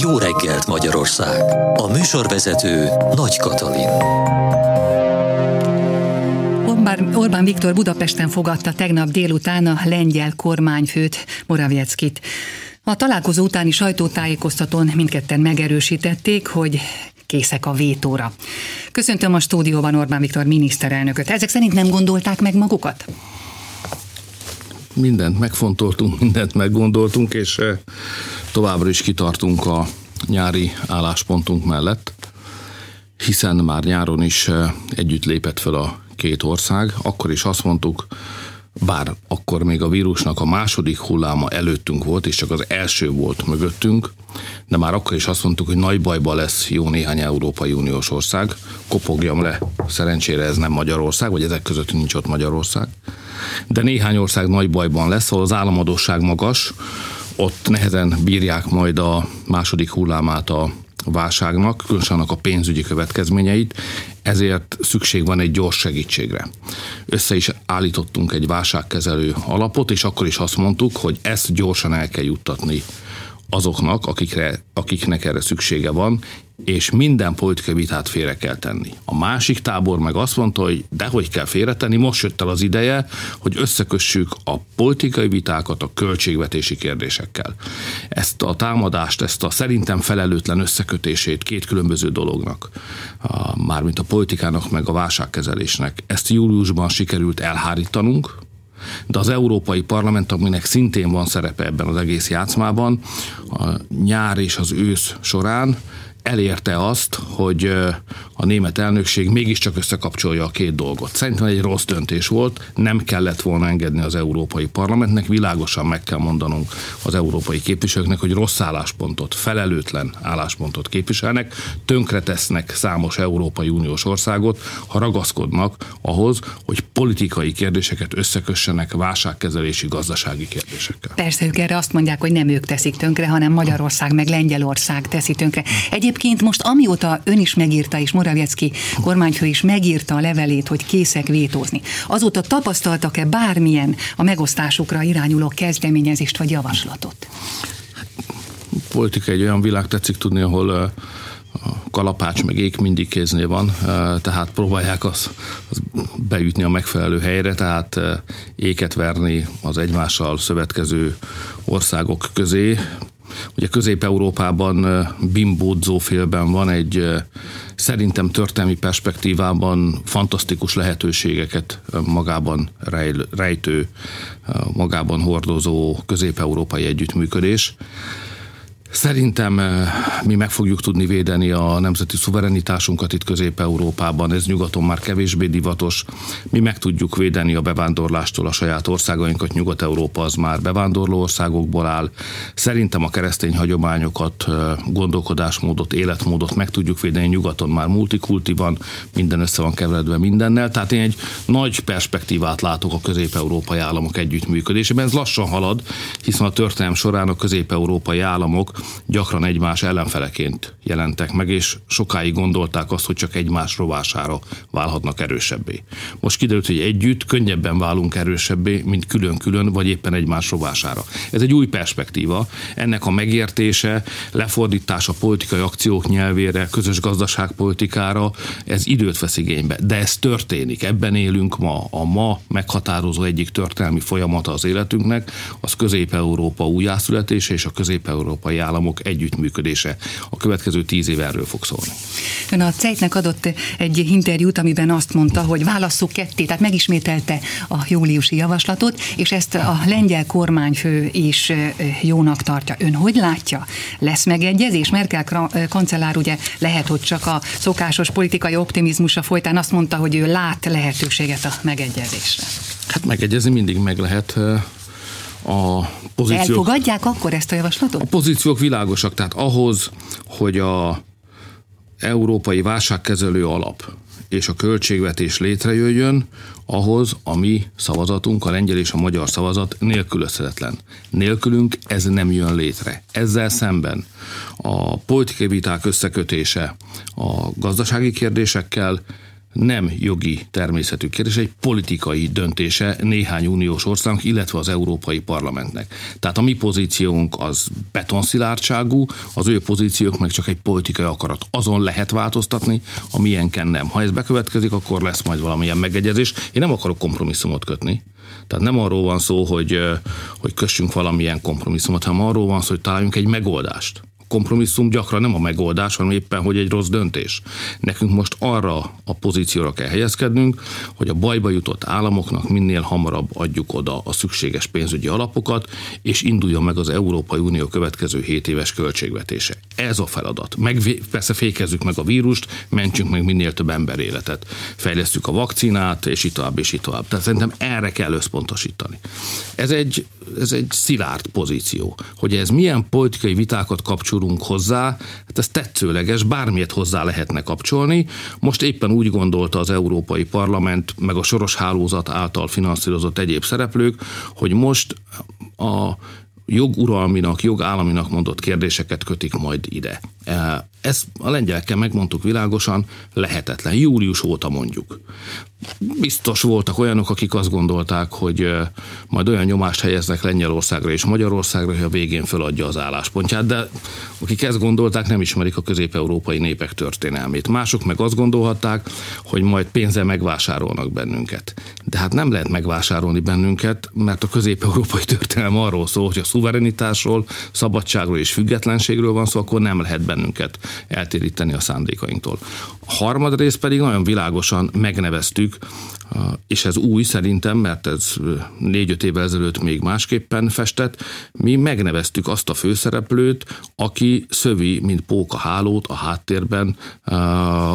Jó reggelt Magyarország! A műsorvezető Nagy Katalin. Orbán, Viktor Budapesten fogadta tegnap délután a lengyel kormányfőt, Moravieckit. A találkozó utáni sajtótájékoztatón mindketten megerősítették, hogy készek a vétóra. Köszöntöm a stúdióban Orbán Viktor miniszterelnököt. Ezek szerint nem gondolták meg magukat? Mindent megfontoltunk, mindent meggondoltunk, és eh, továbbra is kitartunk a nyári álláspontunk mellett, hiszen már nyáron is eh, együtt lépett fel a két ország, akkor is azt mondtuk, bár akkor még a vírusnak a második hulláma előttünk volt, és csak az első volt mögöttünk, de már akkor is azt mondtuk, hogy nagy bajba lesz jó néhány Európai Uniós ország. Kopogjam le, szerencsére ez nem Magyarország, vagy ezek között nincs ott Magyarország. De néhány ország nagy bajban lesz, ahol az államadóság magas, ott nehezen bírják majd a második hullámát a válságnak, különösen annak a pénzügyi következményeit, ezért szükség van egy gyors segítségre. Össze is állítottunk egy válságkezelő alapot, és akkor is azt mondtuk, hogy ezt gyorsan el kell juttatni azoknak, akikre, akiknek erre szüksége van, és minden politikai vitát félre kell tenni. A másik tábor meg azt mondta, hogy dehogy kell félretenni, most jött el az ideje, hogy összekössük a politikai vitákat a költségvetési kérdésekkel. Ezt a támadást, ezt a szerintem felelőtlen összekötését két különböző dolognak, mármint a politikának meg a válságkezelésnek, ezt júliusban sikerült elhárítanunk, de az Európai Parlament, aminek szintén van szerepe ebben az egész játszmában, a nyár és az ősz során elérte azt, hogy a német elnökség mégiscsak összekapcsolja a két dolgot. Szerintem egy rossz döntés volt, nem kellett volna engedni az Európai Parlamentnek, világosan meg kell mondanunk az európai képviselőknek, hogy rossz álláspontot, felelőtlen álláspontot képviselnek, tönkretesznek számos Európai Uniós országot, ha ragaszkodnak ahhoz, hogy politikai kérdéseket összekössenek válságkezelési gazdasági kérdésekkel. Persze ők erre azt mondják, hogy nem ők teszik tönkre, hanem Magyarország meg Lengyelország teszi tönkre. Egyébként most amióta ön is megírta, és Morawiecki kormányfő is megírta a levelét, hogy készek vétózni, azóta tapasztaltak-e bármilyen a megosztásukra irányuló kezdeményezést vagy javaslatot? Politika egy olyan világ tetszik tudni, ahol kalapács meg ék mindig kéznél van, tehát próbálják azt, az beütni a megfelelő helyre, tehát éket verni az egymással szövetkező országok közé, Ugye Közép-Európában bimbódzó félben van egy szerintem történelmi perspektívában fantasztikus lehetőségeket magában rejtő, magában hordozó közép-európai együttműködés. Szerintem eh, mi meg fogjuk tudni védeni a nemzeti szuverenitásunkat itt Közép-Európában, ez nyugaton már kevésbé divatos. Mi meg tudjuk védeni a bevándorlástól a saját országainkat, Nyugat-Európa az már bevándorló országokból áll. Szerintem a keresztény hagyományokat, eh, gondolkodásmódot, életmódot meg tudjuk védeni, nyugaton már multikulti van, minden össze van keveredve mindennel, tehát én egy nagy perspektívát látok a közép-európai államok együttműködésében. Ez lassan halad, hiszen a történelem során a közép-európai államok gyakran egymás ellenfeleként jelentek meg, és sokáig gondolták azt, hogy csak egymás rovására válhatnak erősebbé. Most kiderült, hogy együtt könnyebben válunk erősebbé, mint külön-külön, vagy éppen egymás rovására. Ez egy új perspektíva. Ennek a megértése, lefordítása politikai akciók nyelvére, közös gazdaságpolitikára, ez időt vesz igénybe. De ez történik, ebben élünk ma. A ma meghatározó egyik történelmi folyamata az életünknek, az Közép-Európa újjászületése és a közép-európai államok együttműködése. A következő tíz év erről fog szólni. Ön a CEIT-nek adott egy interjút, amiben azt mondta, hogy válasszuk ketté, tehát megismételte a júliusi javaslatot, és ezt a lengyel kormányfő is jónak tartja. Ön hogy látja? Lesz megegyezés? Merkel kancellár ugye lehet, hogy csak a szokásos politikai optimizmusa folytán azt mondta, hogy ő lát lehetőséget a megegyezésre. Hát megegyezni mindig meg lehet a pozíciók... Elfogadják akkor ezt a javaslatot? A pozíciók világosak, tehát ahhoz, hogy a európai válságkezelő alap és a költségvetés létrejöjjön, ahhoz a mi szavazatunk, a lengyel és a magyar szavazat nélkülözhetetlen. Nélkülünk ez nem jön létre. Ezzel szemben a politikai viták összekötése a gazdasági kérdésekkel nem jogi természetű kérdés, egy politikai döntése néhány uniós országnak, illetve az Európai Parlamentnek. Tehát a mi pozíciónk az betonszilárdságú, az ő pozíciók meg csak egy politikai akarat. Azon lehet változtatni, a milyenken nem. Ha ez bekövetkezik, akkor lesz majd valamilyen megegyezés. Én nem akarok kompromisszumot kötni. Tehát nem arról van szó, hogy, hogy kössünk valamilyen kompromisszumot, hanem arról van szó, hogy találjunk egy megoldást kompromisszum gyakran nem a megoldás, hanem éppen, hogy egy rossz döntés. Nekünk most arra a pozícióra kell helyezkednünk, hogy a bajba jutott államoknak minél hamarabb adjuk oda a szükséges pénzügyi alapokat, és induljon meg az Európai Unió következő 7 éves költségvetése. Ez a feladat. Meg, persze fékezzük meg a vírust, mentsünk meg minél több ember életet. Fejlesztjük a vakcinát, és itt tovább, és itt tovább. Tehát szerintem erre kell összpontosítani. Ez egy, ez egy szilárd pozíció. Hogy ez milyen politikai vitákat kapcsol kapcsolunk hozzá, hát ez tetszőleges, bármilyet hozzá lehetne kapcsolni. Most éppen úgy gondolta az Európai Parlament, meg a soros hálózat által finanszírozott egyéb szereplők, hogy most a joguralminak, jogállaminak mondott kérdéseket kötik majd ide. E, ezt a lengyelekkel megmondtuk világosan, lehetetlen. Július óta mondjuk. Biztos voltak olyanok, akik azt gondolták, hogy e, majd olyan nyomást helyeznek Lengyelországra és Magyarországra, hogy a végén föladja az álláspontját, de akik ezt gondolták, nem ismerik a közép-európai népek történelmét. Mások meg azt gondolhatták, hogy majd pénzzel megvásárolnak bennünket. De hát nem lehet megvásárolni bennünket, mert a közép-európai történelem arról szól, hogy a szuverenitásról, szabadságról és függetlenségről van szó, akkor nem lehet bennünket eltéríteni a szándékainktól. A harmadrészt pedig nagyon világosan megneveztük, és ez új szerintem, mert ez négy-öt évvel ezelőtt még másképpen festett, mi megneveztük azt a főszereplőt, aki szövi, mint póka hálót a háttérben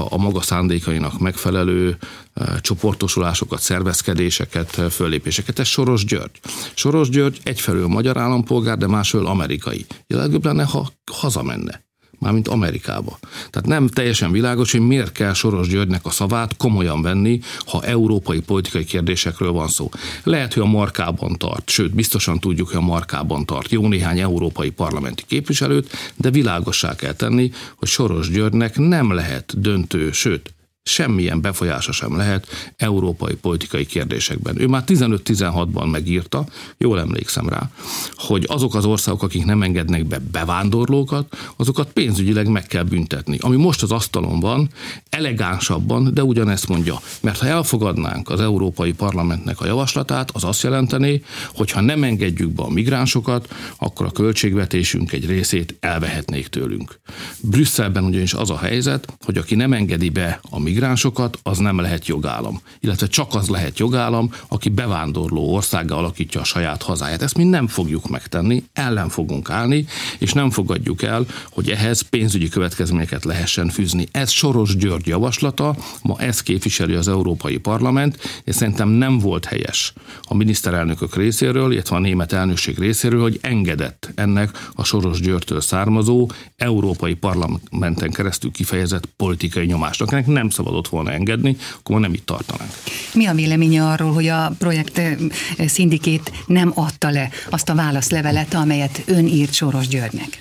a maga szándékainak megfelelő csoportosulásokat, szervezkedéseket, föllépéseket. Ez Soros György. Soros György egyfelől magyar állampolgár, de másfelől amerikai. Legjobb lenne, ha hazamenne mármint Amerikába. Tehát nem teljesen világos, hogy miért kell Soros Györgynek a szavát komolyan venni, ha európai politikai kérdésekről van szó. Lehet, hogy a markában tart, sőt, biztosan tudjuk, hogy a markában tart jó néhány európai parlamenti képviselőt, de világossá kell tenni, hogy Soros Györgynek nem lehet döntő, sőt, semmilyen befolyása sem lehet európai politikai kérdésekben. Ő már 15-16-ban megírta, jól emlékszem rá, hogy azok az országok, akik nem engednek be bevándorlókat, azokat pénzügyileg meg kell büntetni. Ami most az asztalon van, elegánsabban, de ugyanezt mondja. Mert ha elfogadnánk az Európai Parlamentnek a javaslatát, az azt jelenteni, hogy ha nem engedjük be a migránsokat, akkor a költségvetésünk egy részét elvehetnék tőlünk. Brüsszelben ugyanis az a helyzet, hogy aki nem engedi be a migránsokat, migránsokat, az nem lehet jogállam. Illetve csak az lehet jogállam, aki bevándorló országgal alakítja a saját hazáját. Ezt mi nem fogjuk megtenni, ellen fogunk állni, és nem fogadjuk el, hogy ehhez pénzügyi következményeket lehessen fűzni. Ez Soros György javaslata, ma ezt képviseli az Európai Parlament, és szerintem nem volt helyes a miniszterelnökök részéről, illetve a német elnökség részéről, hogy engedett ennek a Soros Györgytől származó Európai Parlamenten keresztül kifejezett politikai nyomásnak. Ennek nem szabad szabadott volna engedni, akkor nem itt tartanánk. Mi a véleménye arról, hogy a projekt eh, szindikét nem adta le azt a válaszlevelet, amelyet ön írt Soros Györgynek?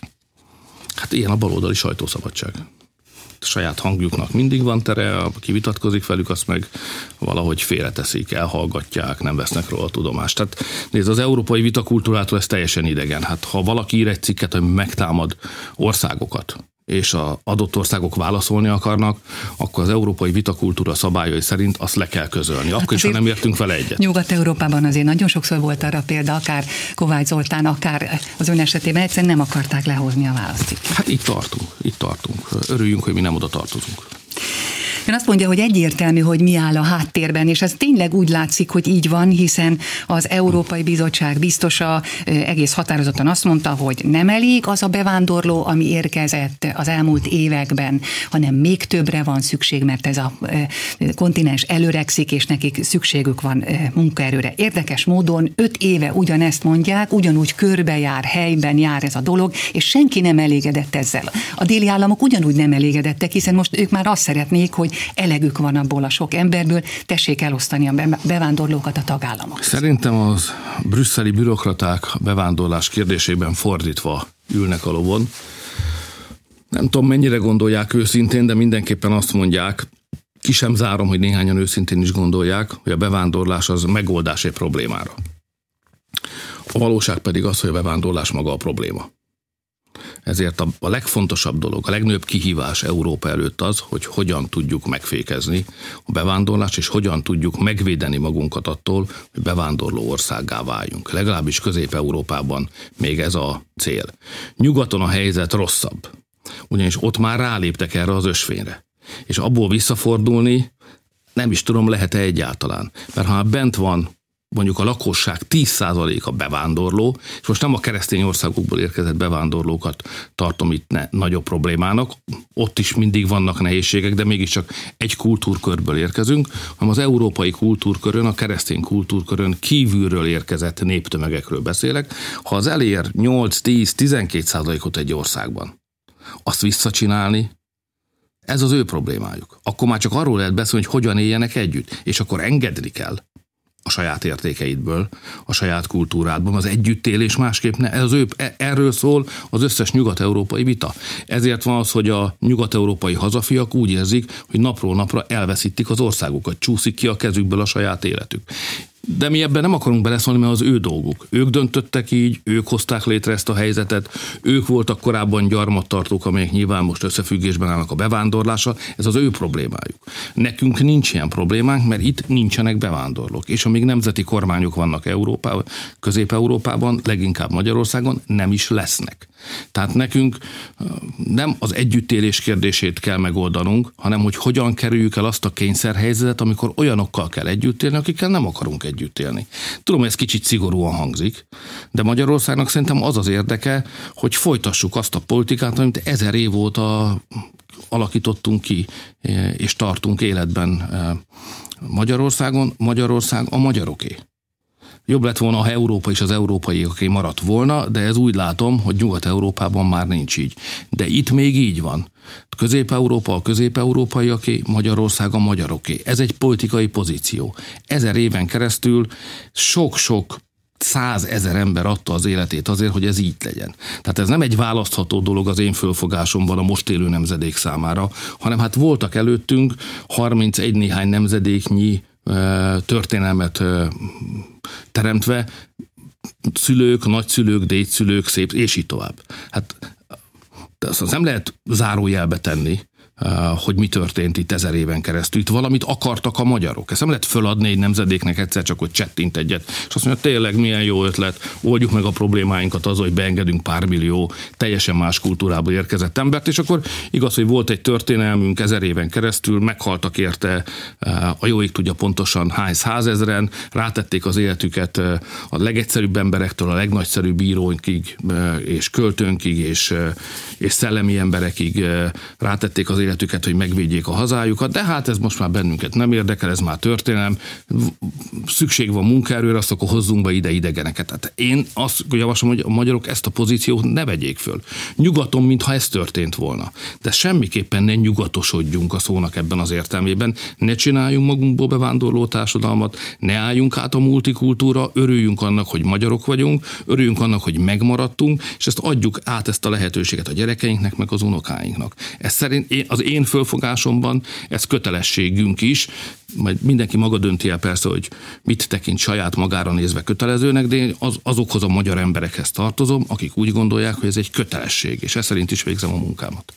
Hát ilyen a baloldali sajtószabadság saját hangjuknak mindig van tere, aki vitatkozik velük, azt meg valahogy félreteszik, elhallgatják, nem vesznek róla tudomást. Tehát nézd, az európai vitakultúrától ez teljesen idegen. Hát ha valaki ír egy cikket, hogy megtámad országokat, és a adott országok válaszolni akarnak, akkor az európai vitakultúra szabályai szerint azt le kell közölni. Hát akkor is, ha nem értünk vele egyet. Nyugat-Európában azért nagyon sokszor volt arra példa, akár Kovács Zoltán, akár az ön esetében egyszerűen nem akarták lehozni a választit. Hát itt tartunk, itt tartunk. Örüljünk, hogy mi nem oda tartozunk. Ön azt mondja, hogy egyértelmű, hogy mi áll a háttérben, és ez tényleg úgy látszik, hogy így van, hiszen az Európai Bizottság biztosa egész határozottan azt mondta, hogy nem elég az a bevándorló, ami érkezett az elmúlt években, hanem még többre van szükség, mert ez a kontinens előrekszik, és nekik szükségük van munkaerőre. Érdekes módon öt éve ugyanezt mondják, ugyanúgy körbejár, helyben jár ez a dolog, és senki nem elégedett ezzel. A déli államok ugyanúgy nem elégedettek, hiszen most ők már azt szeretnék, hogy elegük van abból a sok emberből, tessék elosztani a bevándorlókat a tagállamok. Szerintem az brüsszeli bürokraták bevándorlás kérdésében fordítva ülnek a lovon. Nem tudom, mennyire gondolják őszintén, de mindenképpen azt mondják, ki sem zárom, hogy néhányan őszintén is gondolják, hogy a bevándorlás az megoldás egy problémára. A valóság pedig az, hogy a bevándorlás maga a probléma. Ezért a, legfontosabb dolog, a legnagyobb kihívás Európa előtt az, hogy hogyan tudjuk megfékezni a bevándorlást, és hogyan tudjuk megvédeni magunkat attól, hogy bevándorló országgá váljunk. Legalábbis Közép-Európában még ez a cél. Nyugaton a helyzet rosszabb, ugyanis ott már ráléptek erre az ösvényre. És abból visszafordulni nem is tudom, lehet-e egyáltalán. Mert ha bent van mondjuk a lakosság 10%-a bevándorló, és most nem a keresztény országokból érkezett bevándorlókat tartom itt ne, nagyobb problémának, ott is mindig vannak nehézségek, de mégiscsak egy kultúrkörből érkezünk, hanem az európai kultúrkörön, a keresztény kultúrkörön kívülről érkezett néptömegekről beszélek. Ha az elér 8-10-12% ot egy országban, azt visszacsinálni, ez az ő problémájuk. Akkor már csak arról lehet beszélni, hogy hogyan éljenek együtt, és akkor engedni kell a saját értékeidből, a saját kultúrádból, az együttélés másképp ne. Ez ő, e, erről szól az összes nyugat-európai vita. Ezért van az, hogy a nyugat-európai hazafiak úgy érzik, hogy napról napra elveszítik az országukat, csúszik ki a kezükből a saját életük. De mi ebben nem akarunk beleszólni, mert az ő dolguk. Ők döntöttek így, ők hozták létre ezt a helyzetet, ők voltak korábban gyarmattartók, amelyek nyilván most összefüggésben állnak a bevándorlással, ez az ő problémájuk. Nekünk nincs ilyen problémánk, mert itt nincsenek bevándorlók. És amíg nemzeti kormányok vannak Európában, Közép-Európában, leginkább Magyarországon, nem is lesznek. Tehát nekünk nem az együttélés kérdését kell megoldanunk, hanem hogy hogyan kerüljük el azt a kényszerhelyzetet, amikor olyanokkal kell együtt élni, akikkel nem akarunk együtt élni. Tudom, ez kicsit szigorúan hangzik, de Magyarországnak szerintem az az érdeke, hogy folytassuk azt a politikát, amit ezer év óta alakítottunk ki és tartunk életben Magyarországon. Magyarország a magyaroké. Jobb lett volna, ha Európa és az európaiaké maradt volna, de ez úgy látom, hogy Nyugat-Európában már nincs így. De itt még így van. Közép-Európa a közép-európaiaké, Magyarország a magyaroké. Ez egy politikai pozíció. Ezer éven keresztül sok-sok százezer ember adta az életét azért, hogy ez így legyen. Tehát ez nem egy választható dolog az én fölfogásomban a most élő nemzedék számára, hanem hát voltak előttünk 31 néhány nemzedéknyi történelmet teremtve, szülők, nagyszülők, dédszülők, szép, és így tovább. Hát azt nem lehet zárójelbe tenni, hogy mi történt itt ezer éven keresztül. Itt valamit akartak a magyarok. Ezt nem lehet föladni egy nemzedéknek egyszer csak, hogy csettint egyet, és azt mondja, tényleg milyen jó ötlet, oldjuk meg a problémáinkat az, hogy beengedünk pár millió teljesen más kultúrából érkezett embert, és akkor igaz, hogy volt egy történelmünk ezer éven keresztül, meghaltak érte a jóik tudja pontosan hány százezren, rátették az életüket a legegyszerűbb emberektől a legnagyszerűbb bíróinkig, és költőnkig, és, és szellemi emberekig rátették az életüket, hogy megvédjék a hazájukat, de hát ez most már bennünket nem érdekel, ez már történelem, szükség van munkaerőre, azt akkor hozzunk be ide idegeneket. Tehát én azt javaslom, hogy a magyarok ezt a pozíciót ne vegyék föl. Nyugaton, mintha ez történt volna. De semmiképpen ne nyugatosodjunk a szónak ebben az értelmében, ne csináljunk magunkból bevándorló társadalmat, ne álljunk át a multikultúra, örüljünk annak, hogy magyarok vagyunk, örüljünk annak, hogy megmaradtunk, és ezt adjuk át ezt a lehetőséget a gyerekeinknek, meg az unokáinknak. Ez szerint én, az én fölfogásomban ez kötelességünk is, majd mindenki maga dönti el persze, hogy mit tekint saját magára nézve kötelezőnek, de én az, azokhoz a magyar emberekhez tartozom, akik úgy gondolják, hogy ez egy kötelesség, és ez szerint is végzem a munkámat.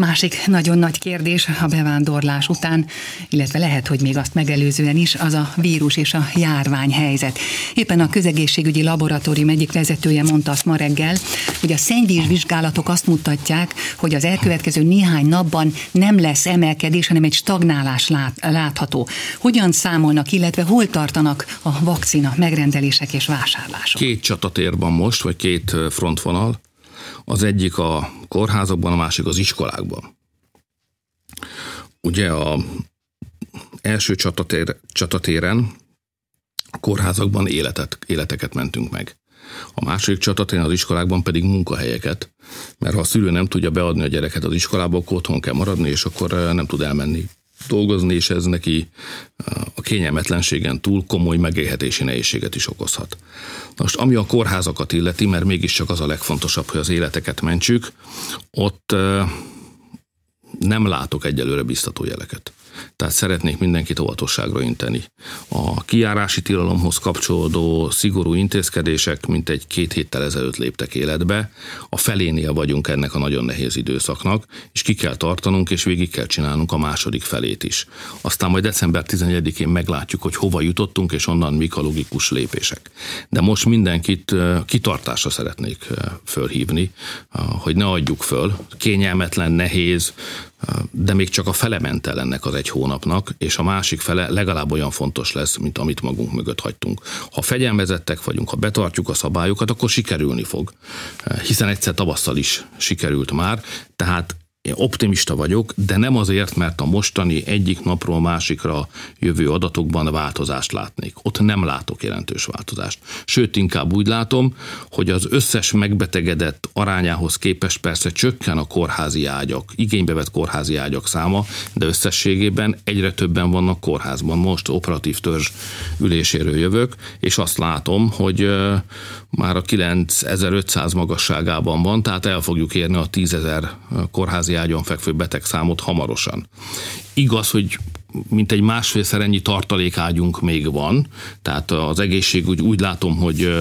Másik nagyon nagy kérdés a bevándorlás után, illetve lehet, hogy még azt megelőzően is, az a vírus és a járvány helyzet. Éppen a közegészségügyi laboratórium egyik vezetője mondta azt ma reggel, hogy a szennyvíz vizsgálatok azt mutatják, hogy az elkövetkező néhány napban nem lesz emelkedés, hanem egy stagnálás lát, látható. Hogyan számolnak, illetve hol tartanak a vakcina megrendelések és vásárlások? Két csatatér van most, vagy két frontvonal. Az egyik a kórházakban, a másik az iskolákban. Ugye a első csatatér, csatatéren a kórházakban életet, életeket mentünk meg. A második csatatéren az iskolákban pedig munkahelyeket, mert ha a szülő nem tudja beadni a gyereket az iskolába, akkor otthon kell maradni, és akkor nem tud elmenni dolgozni, és ez neki a kényelmetlenségen túl komoly megélhetési nehézséget is okozhat. Most ami a kórházakat illeti, mert mégiscsak az a legfontosabb, hogy az életeket mentsük, ott nem látok egyelőre biztató jeleket. Tehát szeretnék mindenkit óvatosságra inteni. A kiárási tilalomhoz kapcsolódó szigorú intézkedések mint egy két héttel ezelőtt léptek életbe. A felénél vagyunk ennek a nagyon nehéz időszaknak, és ki kell tartanunk, és végig kell csinálnunk a második felét is. Aztán majd december 11-én meglátjuk, hogy hova jutottunk, és onnan mik a logikus lépések. De most mindenkit kitartásra szeretnék fölhívni, hogy ne adjuk föl. Kényelmetlen, nehéz, de még csak a fele ment el ennek az egy hónapnak, és a másik fele legalább olyan fontos lesz, mint amit magunk mögött hagytunk. Ha fegyelmezettek vagyunk, ha betartjuk a szabályokat, akkor sikerülni fog. Hiszen egyszer tavasszal is sikerült már, tehát optimista vagyok, de nem azért, mert a mostani egyik napról másikra jövő adatokban változást látnék. Ott nem látok jelentős változást. Sőt, inkább úgy látom, hogy az összes megbetegedett arányához képest persze csökken a kórházi ágyak, igénybe vett kórházi ágyak száma, de összességében egyre többen vannak kórházban. Most operatív törzs üléséről jövök, és azt látom, hogy már a 9500 magasságában van, tehát el fogjuk érni a 10.000 kórházi ágyon fekvő beteg számot hamarosan. Igaz, hogy mint egy másfélszer ennyi tartalékágyunk még van, tehát az egészségügy úgy látom, hogy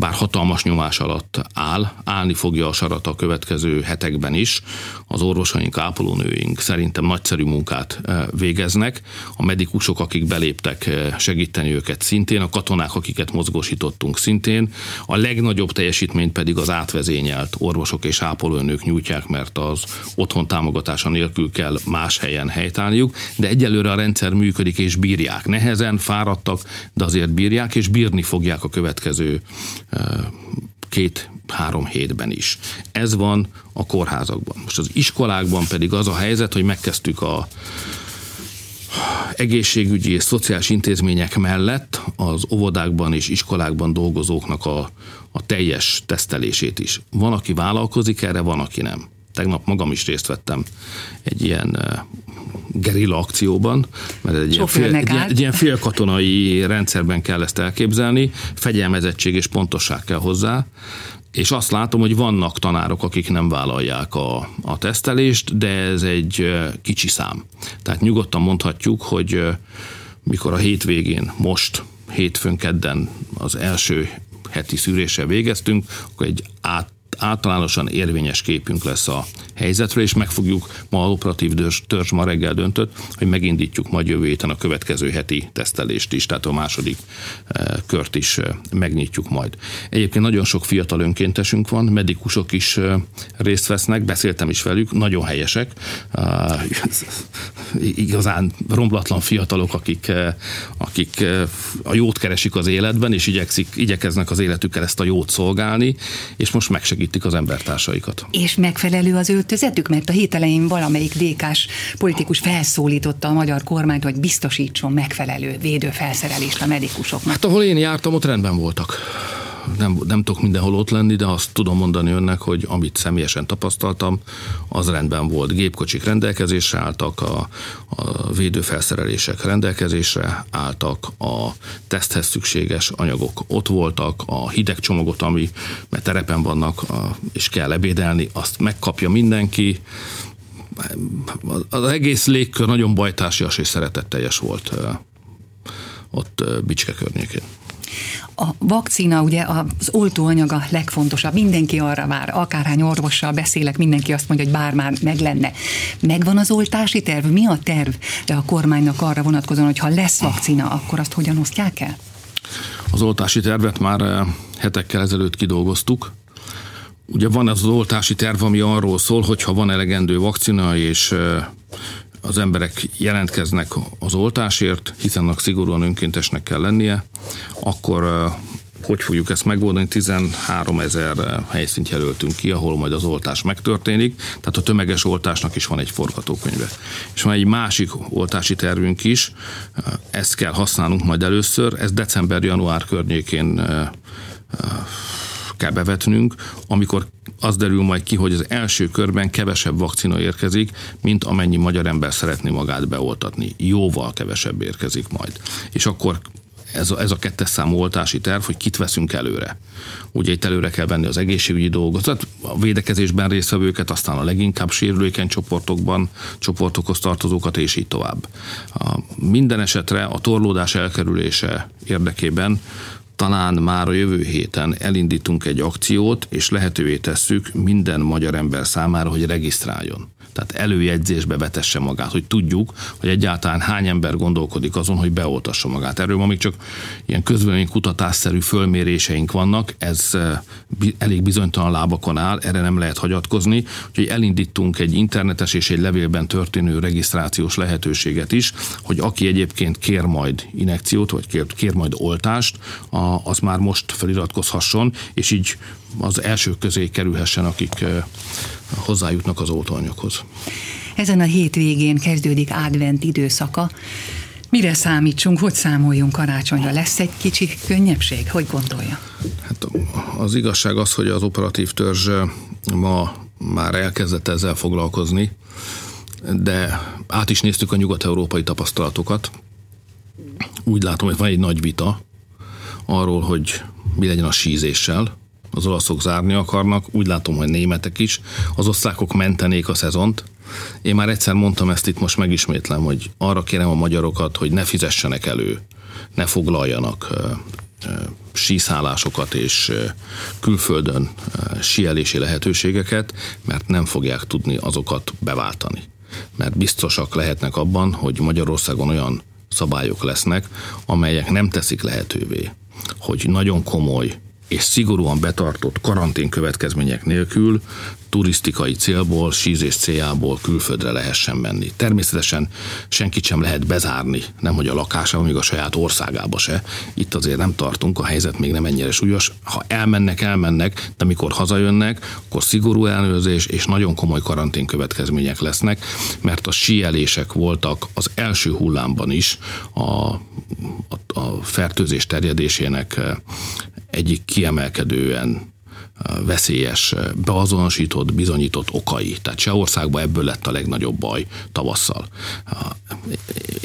bár hatalmas nyomás alatt áll, állni fogja a sarat a következő hetekben is. Az orvosaink, ápolónőink szerintem nagyszerű munkát eh, végeznek. A medikusok, akik beléptek eh, segíteni őket szintén, a katonák, akiket mozgósítottunk szintén. A legnagyobb teljesítményt pedig az átvezényelt orvosok és ápolónők nyújtják, mert az otthon támogatása nélkül kell más helyen helytállniuk, de egyelőre a rendszer működik és bírják. Nehezen, fáradtak, de azért bírják, és bírni fogják a következő két-három hétben is. Ez van a kórházakban. Most az iskolákban pedig az a helyzet, hogy megkezdtük a egészségügyi és szociális intézmények mellett az óvodákban és iskolákban dolgozóknak a, a teljes tesztelését is. Van, aki vállalkozik erre, van, aki nem. Tegnap magam is részt vettem egy ilyen gerilla akcióban, mert egy ilyen, fél, egy, egy ilyen félkatonai rendszerben kell ezt elképzelni, fegyelmezettség és pontosság kell hozzá, és azt látom, hogy vannak tanárok, akik nem vállalják a, a tesztelést, de ez egy kicsi szám. Tehát nyugodtan mondhatjuk, hogy mikor a hétvégén, most, hétfőn, kedden az első heti szűréssel végeztünk, akkor egy át általánosan érvényes képünk lesz a helyzetről, és meg fogjuk, ma a operatív törzs ma reggel döntött, hogy megindítjuk majd jövő héten a következő heti tesztelést is, tehát a második eh, kört is eh, megnyitjuk majd. Egyébként nagyon sok fiatal önkéntesünk van, medikusok is eh, részt vesznek, beszéltem is velük, nagyon helyesek, igazán romblatlan fiatalok, akik, akik a jót keresik az életben, és igyekszik, igyekeznek az életükkel ezt a jót szolgálni, és most megsegítik az embertársaikat. És megfelelő az öltözetük, mert a hét elején valamelyik dékás politikus felszólította a magyar kormányt, hogy biztosítson megfelelő védőfelszerelést a medikusoknak. Hát ahol én jártam, ott rendben voltak nem, nem tudok mindenhol ott lenni, de azt tudom mondani önnek, hogy amit személyesen tapasztaltam, az rendben volt. Gépkocsik rendelkezésre álltak, a, a védőfelszerelések rendelkezésre álltak, a teszthez szükséges anyagok ott voltak, a hideg csomagot, ami mert terepen vannak, a, és kell ebédelni, azt megkapja mindenki, az egész légkör nagyon bajtársias és szeretetteljes volt ott Bicske környékén. A vakcina, ugye az oltóanyag legfontosabb. Mindenki arra vár, akárhány orvossal beszélek, mindenki azt mondja, hogy bár már meg lenne. Megvan az oltási terv? Mi a terv de a kormánynak arra vonatkozóan, hogy ha lesz vakcina, akkor azt hogyan osztják el? Az oltási tervet már eh, hetekkel ezelőtt kidolgoztuk. Ugye van az oltási terv, ami arról szól, hogy ha van elegendő vakcina, és eh, az emberek jelentkeznek az oltásért, hiszen annak szigorúan önkéntesnek kell lennie, akkor hogy fogjuk ezt megoldani? 13 ezer helyszínt jelöltünk ki, ahol majd az oltás megtörténik, tehát a tömeges oltásnak is van egy forgatókönyve. És van egy másik oltási tervünk is, ezt kell használnunk majd először, ez december-január környékén kell bevetnünk, amikor az derül majd ki, hogy az első körben kevesebb vakcina érkezik, mint amennyi magyar ember szeretné magát beoltatni. Jóval kevesebb érkezik majd. És akkor ez a, ez a kettes számú oltási terv, hogy kit veszünk előre. Ugye itt előre kell venni az egészségügyi dolgot, a védekezésben résztvevőket, aztán a leginkább sérülékeny csoportokban, csoportokhoz tartozókat, és így tovább. A minden esetre a torlódás elkerülése érdekében talán már a jövő héten elindítunk egy akciót, és lehetővé tesszük minden magyar ember számára, hogy regisztráljon. Tehát előjegyzésbe vetesse magát, hogy tudjuk, hogy egyáltalán hány ember gondolkodik azon, hogy beoltassa magát. Erről ma még csak ilyen közvélemény kutatásszerű fölméréseink vannak, ez eh, elég bizonytalan lábakon áll, erre nem lehet hagyatkozni, úgyhogy elindítunk egy internetes és egy levélben történő regisztrációs lehetőséget is, hogy aki egyébként kér majd inekciót, vagy kér, kér majd oltást, az már most feliratkozhasson, és így az elsők közé kerülhessen, akik hozzájutnak az oltóanyaghoz. Ezen a hétvégén kezdődik advent időszaka. Mire számítsunk, hogy számoljunk karácsonyra? Lesz egy kicsi könnyebbség? Hogy gondolja? Hát az igazság az, hogy az operatív törzs ma már elkezdett ezzel foglalkozni, de át is néztük a nyugat-európai tapasztalatokat. Úgy látom, hogy van egy nagy vita arról, hogy mi legyen a sízéssel, az olaszok zárni akarnak, úgy látom, hogy németek is, az osztrákok mentenék a szezont. Én már egyszer mondtam ezt itt, most megismétlem, hogy arra kérem a magyarokat, hogy ne fizessenek elő, ne foglaljanak síszállásokat és külföldön sielési lehetőségeket, mert nem fogják tudni azokat beváltani. Mert biztosak lehetnek abban, hogy Magyarországon olyan szabályok lesznek, amelyek nem teszik lehetővé, hogy nagyon komoly és szigorúan betartott karantén következmények nélkül turisztikai célból, sízés céljából külföldre lehessen menni. Természetesen senkit sem lehet bezárni, nem hogy a lakása, még a saját országába se. Itt azért nem tartunk, a helyzet még nem ennyire súlyos. Ha elmennek, elmennek, de amikor hazajönnek, akkor szigorú ellenőrzés és nagyon komoly karantén következmények lesznek, mert a síelések voltak az első hullámban is a, a, fertőzés terjedésének egyik kiemelkedően veszélyes, beazonosított, bizonyított okai. Tehát Csehországban ebből lett a legnagyobb baj tavasszal.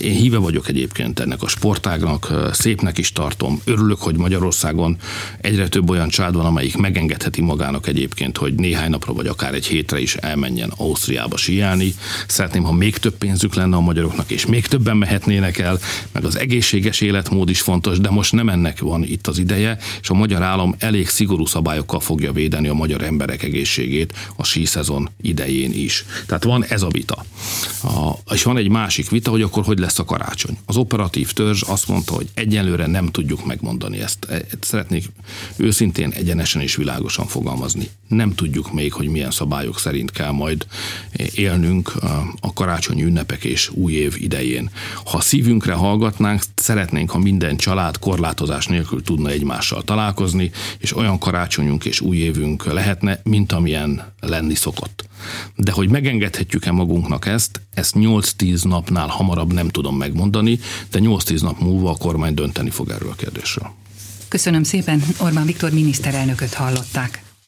Én híve vagyok egyébként ennek a sportágnak, szépnek is tartom. Örülök, hogy Magyarországon egyre több olyan család van, amelyik megengedheti magának egyébként, hogy néhány napra vagy akár egy hétre is elmenjen Ausztriába síelni. Szeretném, ha még több pénzük lenne a magyaroknak, és még többen mehetnének el, meg az egészséges életmód is fontos, de most nem ennek van itt az ideje, és a magyar állam elég szigorú szabályokkal fogja fogja védeni a magyar emberek egészségét a síszezon idején is. Tehát van ez a vita. A, és van egy másik vita, hogy akkor hogy lesz a karácsony. Az operatív törzs azt mondta, hogy egyelőre nem tudjuk megmondani ezt. E, szeretnék őszintén, egyenesen és világosan fogalmazni. Nem tudjuk még, hogy milyen szabályok szerint kell majd élnünk a karácsonyi ünnepek és új év idején. Ha szívünkre hallgatnánk, szeretnénk, ha minden család korlátozás nélkül tudna egymással találkozni, és olyan karácsonyunk és új új évünk lehetne, mint amilyen lenni szokott. De hogy megengedhetjük-e magunknak ezt, ezt 8-10 napnál hamarabb nem tudom megmondani, de 8-10 nap múlva a kormány dönteni fog erről a kérdésről. Köszönöm szépen, Orbán Viktor miniszterelnököt hallották.